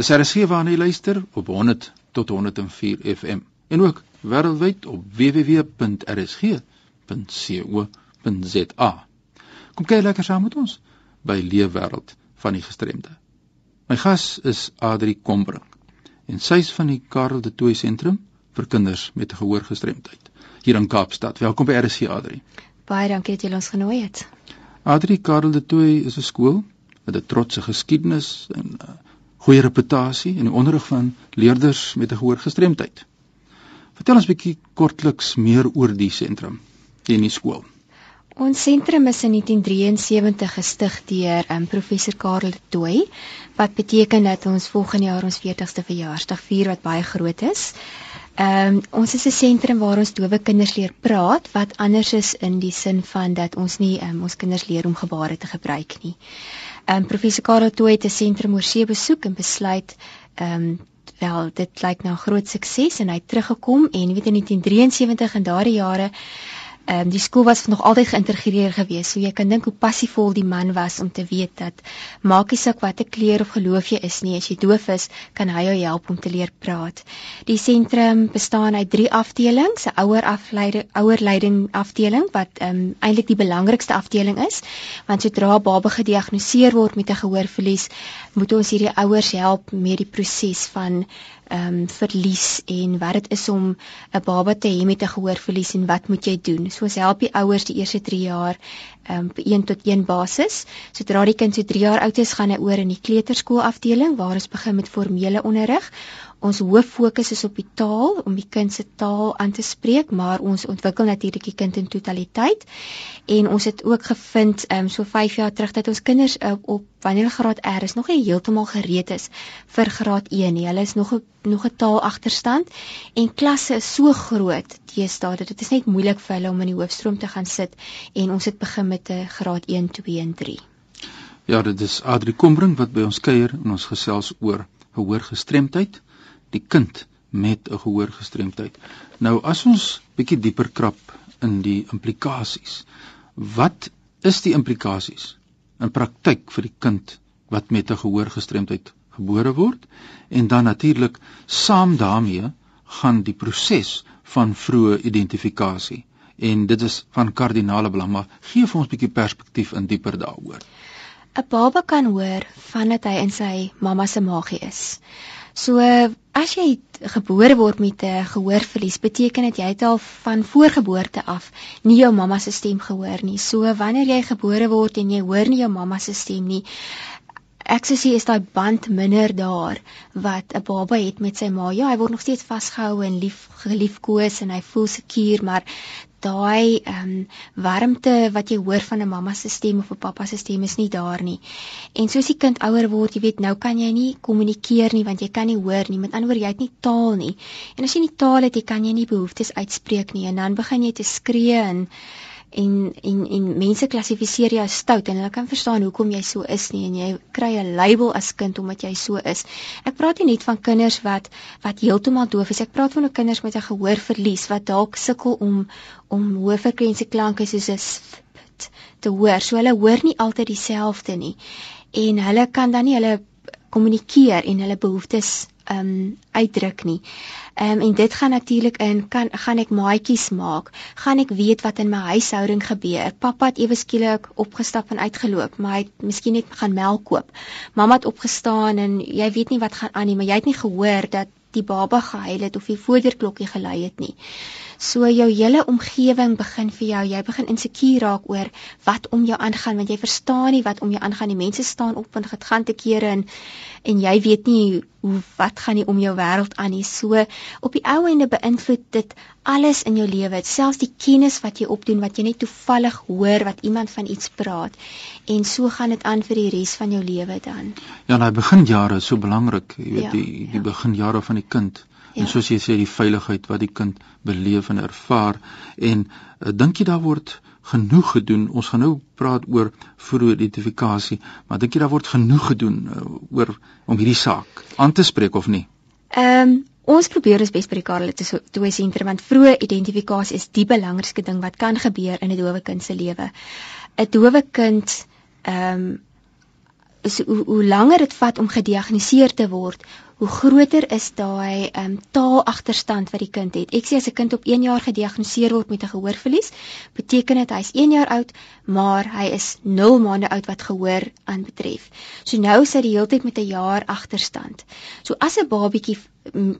Dis RSG waarna jy luister op 100 tot 104 FM en ook wêreldwyd op www.rsg.co.za. Kom kyk lekker saam met ons by Leefwêreld van die gestremde. My gas is Adri Kombrink en sy's van die Karel de Tooy sentrum vir kinders met gehoorgestremdheid hier in Kaapstad. Welkom by RSG Adri. Baie dankie dat jy ons genooi het. Adri Karel de Tooy is 'n skool met 'n trotse geskiedenis en uh, goeie reputasie in die onderrig van leerders met 'n gehoorgestremdheid. Vertel ons 'n bietjie kortliks meer oor die sentrum en die skool. Ons sentrum is in 1973 gestig deur um, professor Karel Tooi wat beteken dat ons volgende jaar ons 40ste verjaarsdag vier wat baie groot is. Ehm um, ons is 'n sentrum waar ons dowe kinders leer praat wat anders is in die sin van dat ons nie um, ons kinders leer om gebare te gebruik nie. Ehm um, professor Karel Tooi het 'n sentrum oor see besoek en besluit ehm um, wel dit lyk nou 'n groot sukses en hy het teruggekom en weet in 1973 en daardie jare Ehm um, die skool was nog altyd geïntegreer gewees. So jy kan dink hoe passievol die man was om te weet dat maak nie saak watter kleur of geloof jy is nie, as jy doof is, kan hy jou help om te leer praat. Die sentrum bestaan uit 3 afdelings, 'n ouer afleiding, ouer leiding afdeling wat ehm um, eintlik die belangrikste afdeling is, want sodra 'n baba gediagnoseer word met 'n gehoorverlies, moet ons hierdie ouers help met die proses van ehm um, verlies en wat dit is om 'n baba te hê met 'n gehoorverlies en wat moet jy doen? So ons help die ouers die eerste 3 jaar ehm um, op 1 tot 1 basis. Sodra die kind so 3 jaar oud is, gaan hy oor in die kleuterskool afdeling waar ons begin met formele onderrig Ons hoof fokus is op die taal om die kind se taal aan te spreek, maar ons ontwikkel natuurlik die kind in totaliteit. En ons het ook gevind um, so 5 jaar terug dat ons kinders op, op wanneer graad R is nog nie heeltemal gereed is vir graad 1 nie. Hulle is nog 'n nog 'n taal agterstand en klasse is so groot teenoor dat dit is net moeilik vir hulle om in die hoofstroom te gaan sit en ons het begin met 'n graad 1, 2 en 3. Ja, dit is Adri Kombrink wat by ons kuier en ons gesels oor gehoorgestremdheid die kind met 'n gehoorgestremdheid. Nou as ons bietjie dieper krap in die implikasies. Wat is die implikasies in praktyk vir die kind wat met 'n gehoorgestremdheid gebore word en dan natuurlik saam daarmee gaan die proses van vroeë identifikasie en dit is van kardinale belang maar gee vir ons 'n bietjie perspektief in dieper daaroor. 'n Baba kan hoor vandat hy in sy mamma se maagie is. So as jy gebore word met 'n gehoorverlies, beteken dit jy het al van voorgeboorte af nie jou mamma se stem gehoor nie. So wanneer jy gebore word en jy hoor nie jou mamma se stem nie, ek sê is daai band minder daar wat 'n baba het met sy ma. Ja, hy word nog steeds vasgehou en lief geliefkoes en hy voel seker, maar daai ehm um, warmte wat jy hoor van 'n mamma se stem of 'n pappa se stem is nie daar nie. En soos die kind ouer word, jy weet, nou kan jy nie kommunikeer nie want jy kan nie hoor nie. Met ander woorde, jy het nie taal nie. En as jy nie taal het, jy kan jy nie behoeftes uitspreek nie en dan begin jy te skree en en en en mense klassifiseer jou as stout en hulle kan verstaan hoekom jy so is nie en jy kry 'n label as kind omdat jy so is. Ek praat nie net van kinders wat wat heeltemal doof is. Ek praat van kinders met 'n gehoorverlies wat dalk sukkel om om hoë frekwensie klanke soos 'n te hoor. So hulle hoor nie altyd dieselfde nie. En hulle kan dan nie hulle kommunikeer en hulle behoeftes um, uitdruk nie. Um, en dit gaan natuurlik in kan gaan ek maatjies maak. Gaan ek weet wat in my huishouding gebeur. Pappa het ewe skielik opgestap en uitgeloop, maar hy het miskien net gaan melk koop. Mamma het opgestaan en jy weet nie wat gaan aan nie, maar jy het nie gehoor dat die baba gehuil het of die voederklokkie gelui het nie. So jou hele omgewing begin vir jou, jy begin insekuur raak oor wat om jou aangaan want jy verstaan nie wat om jou aangaan nie. Mense staan op en gaan te kere en en jy weet nie hoe wat gaan nie om jou wêreld aan nie. So op die ou ende beïnvloed dit alles in jou lewe, selfs die kennis wat jy opdoen wat jy net toevallig hoor wat iemand van iets praat. En so gaan dit aan vir die res van jou lewe dan. Ja, daai beginjare is so belangrik, jy weet ja, die die ja. beginjare van die kind. Ja. En soos jy sê die veiligheid wat die kind beleef en ervaar en uh, dink jy daar word genoeg gedoen. Ons gaan nou praat oor vroeë identifikasie, maar dink jy daar word genoeg gedoen uh, oor om hierdie saak aan te spreek of nie? Ehm um, ons probeer ons bes by die Karel toe sentrum want vroeë identifikasie is die belangrikste ding wat kan gebeur in 'n dowe kind se lewe. 'n Dowe kind ehm um, so, hoe, hoe langer dit vat om gediagnoseer te word, hoe groter is daai um, taalagterstand wat die kind het. Ek sê as 'n kind op 1 jaar gediagnoseer word met 'n gehoorverlies, beteken dit hy's 1 jaar oud, maar hy is 0 maande oud wat gehoor aanbetref. So nou sit hy heeltyd met 'n jaar agterstand. So as 'n babietjie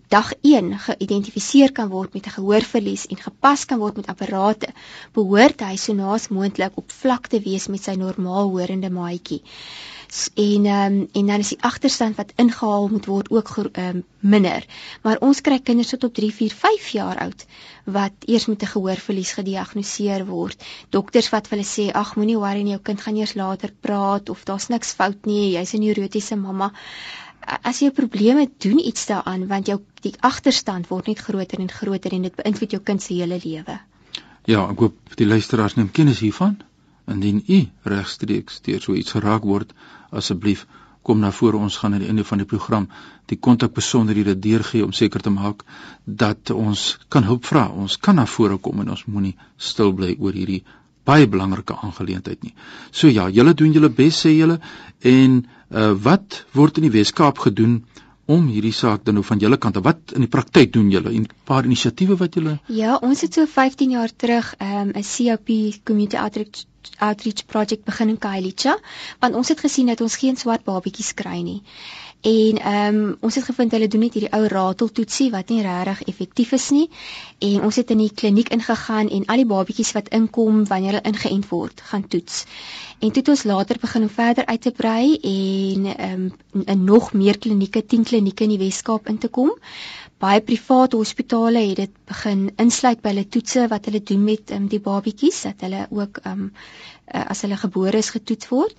dag 1 geïdentifiseer kan word met 'n gehoorverlies en gepas kan word met apparate, behoort hy so naas moontlik op vlak te wees met sy normaal horende maatjie en um, en dan is die agterstand wat ingehaal moet word ook um, minder. Maar ons kry kinders tot op 3, 4, 5 jaar oud wat eers met 'n gehoorverlies gediagnoseer word. Dokters wat hulle sê, "Ag, moenie worry nie, jou kind gaan eers later praat of daar's niks fout nie, jy's 'n neurotiese mamma." As jy probleme doen iets daaraan want jou die agterstand word net groter en groter en dit beïnvloed jou kind se hele lewe. Ja, ek hoop die luisteraars neem kennis hiervan. Indien u regstreeks deur so iets geraak word, asseblief kom na vore ons gaan aan die einde van die program die kontak besonderhede deurgee om seker te maak dat ons kan hulp vra. Ons kan na vore kom en ons moenie stil bly oor hierdie baie belangrike aangeleentheid nie. So ja, julle doen julle bes sê julle en uh, wat word in die Weskaap gedoen om hierdie saak dan nou van julle kant af wat in die praktyk doen julle en paar inisiatiewe wat julle Ja, ons het so 15 jaar terug 'n um, COP community outreach outreach project begin in Kailicha want ons het gesien dat ons geen swart babatjies kry nie. En ehm um, ons het gevind hulle doen net hierdie ou rateltoetsie wat nie regtig effektief is nie. En ons het in die kliniek ingegaan en al die babatjies wat inkom wanneer hulle ingeënt word, gaan toets. En toe het ons later begin om verder uit te brei en ehm um, in nog meer klinieke, 10 klinieke in die Wes-Kaap in te kom. Baie private hospitale het dit begin insluit by hulle toetse wat hulle doen met um, die babatjies dat hulle ook um, uh, as hulle gebore is getoets word.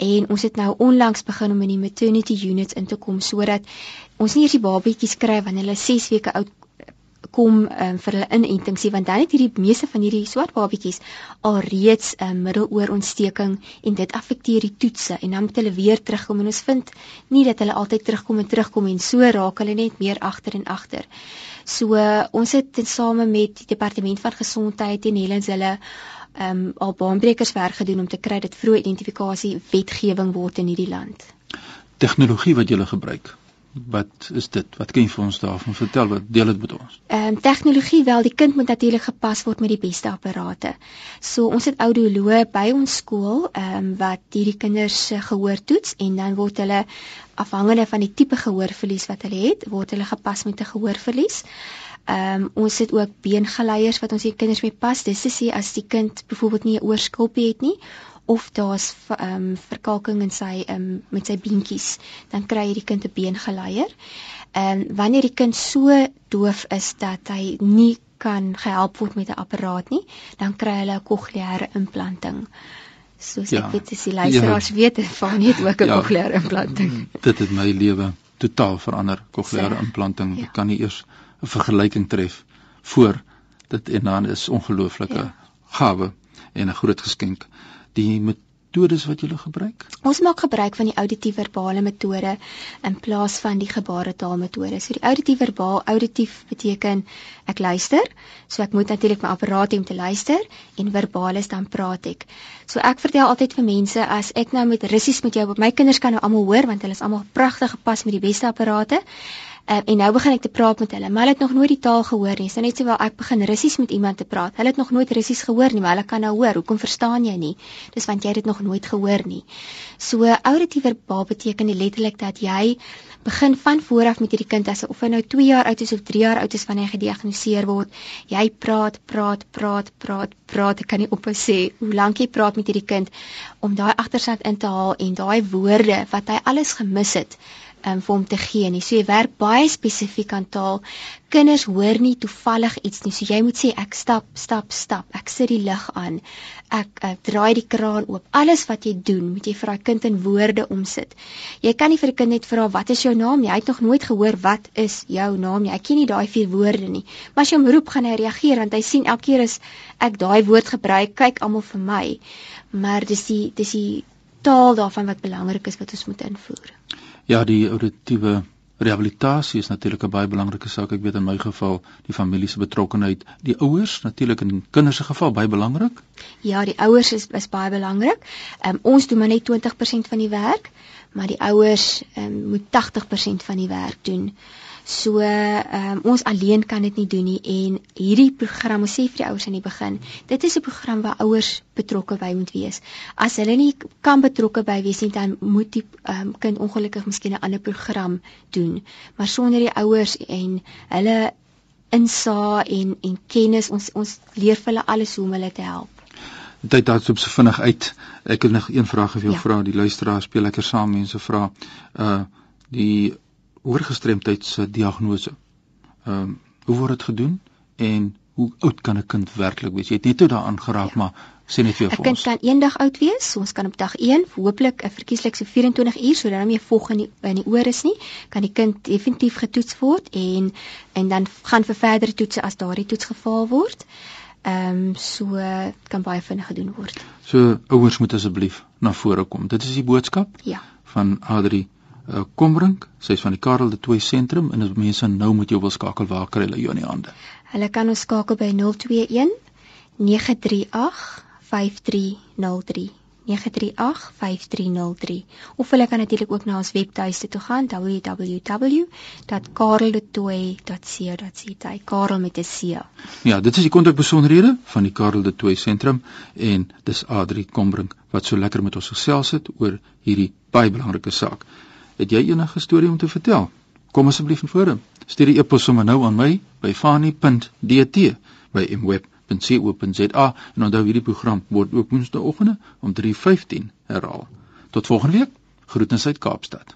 En ons het nou onlangs begin om in die maternity units in te kom sodat ons nie eers die babatjies kry wanneer hulle 6 weke oud kom um, vir hulle inentingsie want dan het hierdie meeste van hierdie swart babatjies alreeds 'n um, middeloorontsteking en dit affekteer die toetse en dan moet hulle weer terugkom en ons vind nie dat hulle altyd terugkom en terugkom en so raak hulle net meer agter en agter. So uh, ons het tesame met die departement van gesondheid en Helens hulle ehm um, al baanbrekers werk gedoen om te kry dat vroeë identifikasie wetgewing word in hierdie land. Tegnologie wat jy gebruik. Wat is dit? Wat kan jy vir ons daarvan vertel? Wat deel dit met ons? Ehm um, tegnologie wel, die kind moet natuurlik gepas word met die beste apparate. So ons het audioloë by ons skool ehm um, wat hierdie kinders se gehoor toets en dan word hulle afhangende van die tipe gehoorverlies wat hulle het, word hulle gepas met 'n gehoorverlies. Ehm um, ons het ook beengeleiers wat ons die kinders mee pas. Dis te sê as die kind byvoorbeeld nie 'n oorskulpie het nie of daar's ehm um, verkalking in sy ehm um, met sy beentjies, dan kry hierdie kind 'n beengeleier. Ehm um, wanneer die kind so doof is dat hy nie kan gehelp word met 'n apparaat nie, dan kry hulle 'n kokleaire implanting. Soos ja, ek weet as die luisteraars ja, weet, van het ook 'n ja, kokleaire implanting. Dit het my lewe totaal verander. Kokleaire implanting ja. kan nie eers 'n vergelyking tref voor dit en dan is ongelooflike ja. gawe en 'n groot geskenk die metodes wat jy gebruik? Ons maak gebruik van die auditief verbale metode in plaas van die gebaretaal metode so die auditief verbaal auditief beteken ek luister. So ek moet natuurlik my apparaat hê om te luister en verbaal is dan praat ek. So ek vertel altyd vir mense as ek nou met russies met jou my kinders kan nou almal hoor want hulle is almal pragtig gepas met die beste apparate Um, en nou begin ek te praat met hulle, maar hulle het nog nooit die taal gehoor nie. So net sowel ek begin Russies met iemand te praat. Hulle het nog nooit Russies gehoor nie, maar hulle kan nou hoor. Hoekom verstaan jy nie? Dis want jy het dit nog nooit gehoor nie. So auditief verbaal beteken letterlik dat jy begin van vooraf met hierdie kind as of hy nou 2 jaar oud is of 3 jaar oud is wanneer hy gediagnoseer word. Jy praat, praat, praat, praat, praat. Ek kan nie ophou sê hoe lank jy praat met hierdie kind om daai agterstand in te haal en daai woorde wat hy alles gemis het um, vir hom te gee nie. So jy werk baie spesifiek aan taal. Kinders hoor nie toevallig iets nie. So jy moet sê ek stap, stap, stap. Ek sit die lig aan. Ek, ek draai die kraan oop. Alles wat jy doen, moet jy vir daai kind in woorde omsit. Jy kan nie vir 'n kind net vra wat is jou naam nie. Hy het nog nooit gehoor wat is jou naam nie. Hy ken nie daai vier woorde nie. Maar as jy hom roep, gaan hy reageer want hy sien elke keer as ek daai woord gebruik, kyk almal vir my. Maar dis die dis die taal daarvan wat belangrik is wat ons moet invoer. Ja, die auditiewe rehabilitasie is natuurlik 'n baie belangrike saak. Ek weet in my geval die familie se betrokkenheid, die ouers natuurlik in kinders se geval baie belangrik. Ja, die ouers is is baie belangrik. Um, ons doen maar net 20% van die werk, maar die ouers um, moet 80% van die werk doen. So um, ons alleen kan dit nie doen nie en hierdie program ons sê vir die ouers aan die begin, dit is 'n program waar ouers betrokke by moet wees. As hulle nie kan betrokke by wees nie, dan moet die um, kind ongelukkig miskien 'n ander program doen. Maar sonder die ouers en hulle insa en en kennis ons ons leer vir hulle alles hoe om hulle te help. Dit het op so vinnig uit. Ek het nog een vraag vir jou ja. vra. Die luisteraar speel lekker saam mense vra. Uh die oorgestremdheid se diagnose. Ehm um, hoe word dit gedoen en hoe oud kan 'n kind werklik wees? Jy het net toe daaraan geraak, ja. maar sê net vir ons. 'n Kind kan eendag oud wees. Ons kan op dag 1, hooplik 'n verkieslik so 24 uur sodat hom nie vog in die in die oor is nie, kan die kind definitief getoets word en en dan gaan vir verdere toetse as daardie toets gefaal word. Ehm um, so kan baie vinnig gedoen word. So ouers moet asseblief na vore kom. Dit is die boodskap. Ja. Van Adri uh, Kombrink, sy's van die Karel de Tooy sentrum en as mense nou moet jy wil skakel waar kry hulle jou in die hande? Hulle kan ons skakel by 021 938 5303 9385303 of hulle kan natuurlik ook na ons webtuiste toe gaan www.kareldetoy.co.za Karel met 'n C. Ja, dit is die kontakbesonderhede van die Karel de Toy sentrum en dis Adri Kombrink wat so lekker met ons gesels het oor hierdie baie belangrike saak. Het jy enige storie om te vertel? Kom asseblief in forum. Stuur die e-pos sommer nou aan my by fani.dt by mweb www.co.za en onthou hierdie program word ook woensdaeoggende om 3:15 herhaal. Tot volgende week. Groetens uit Kaapstad.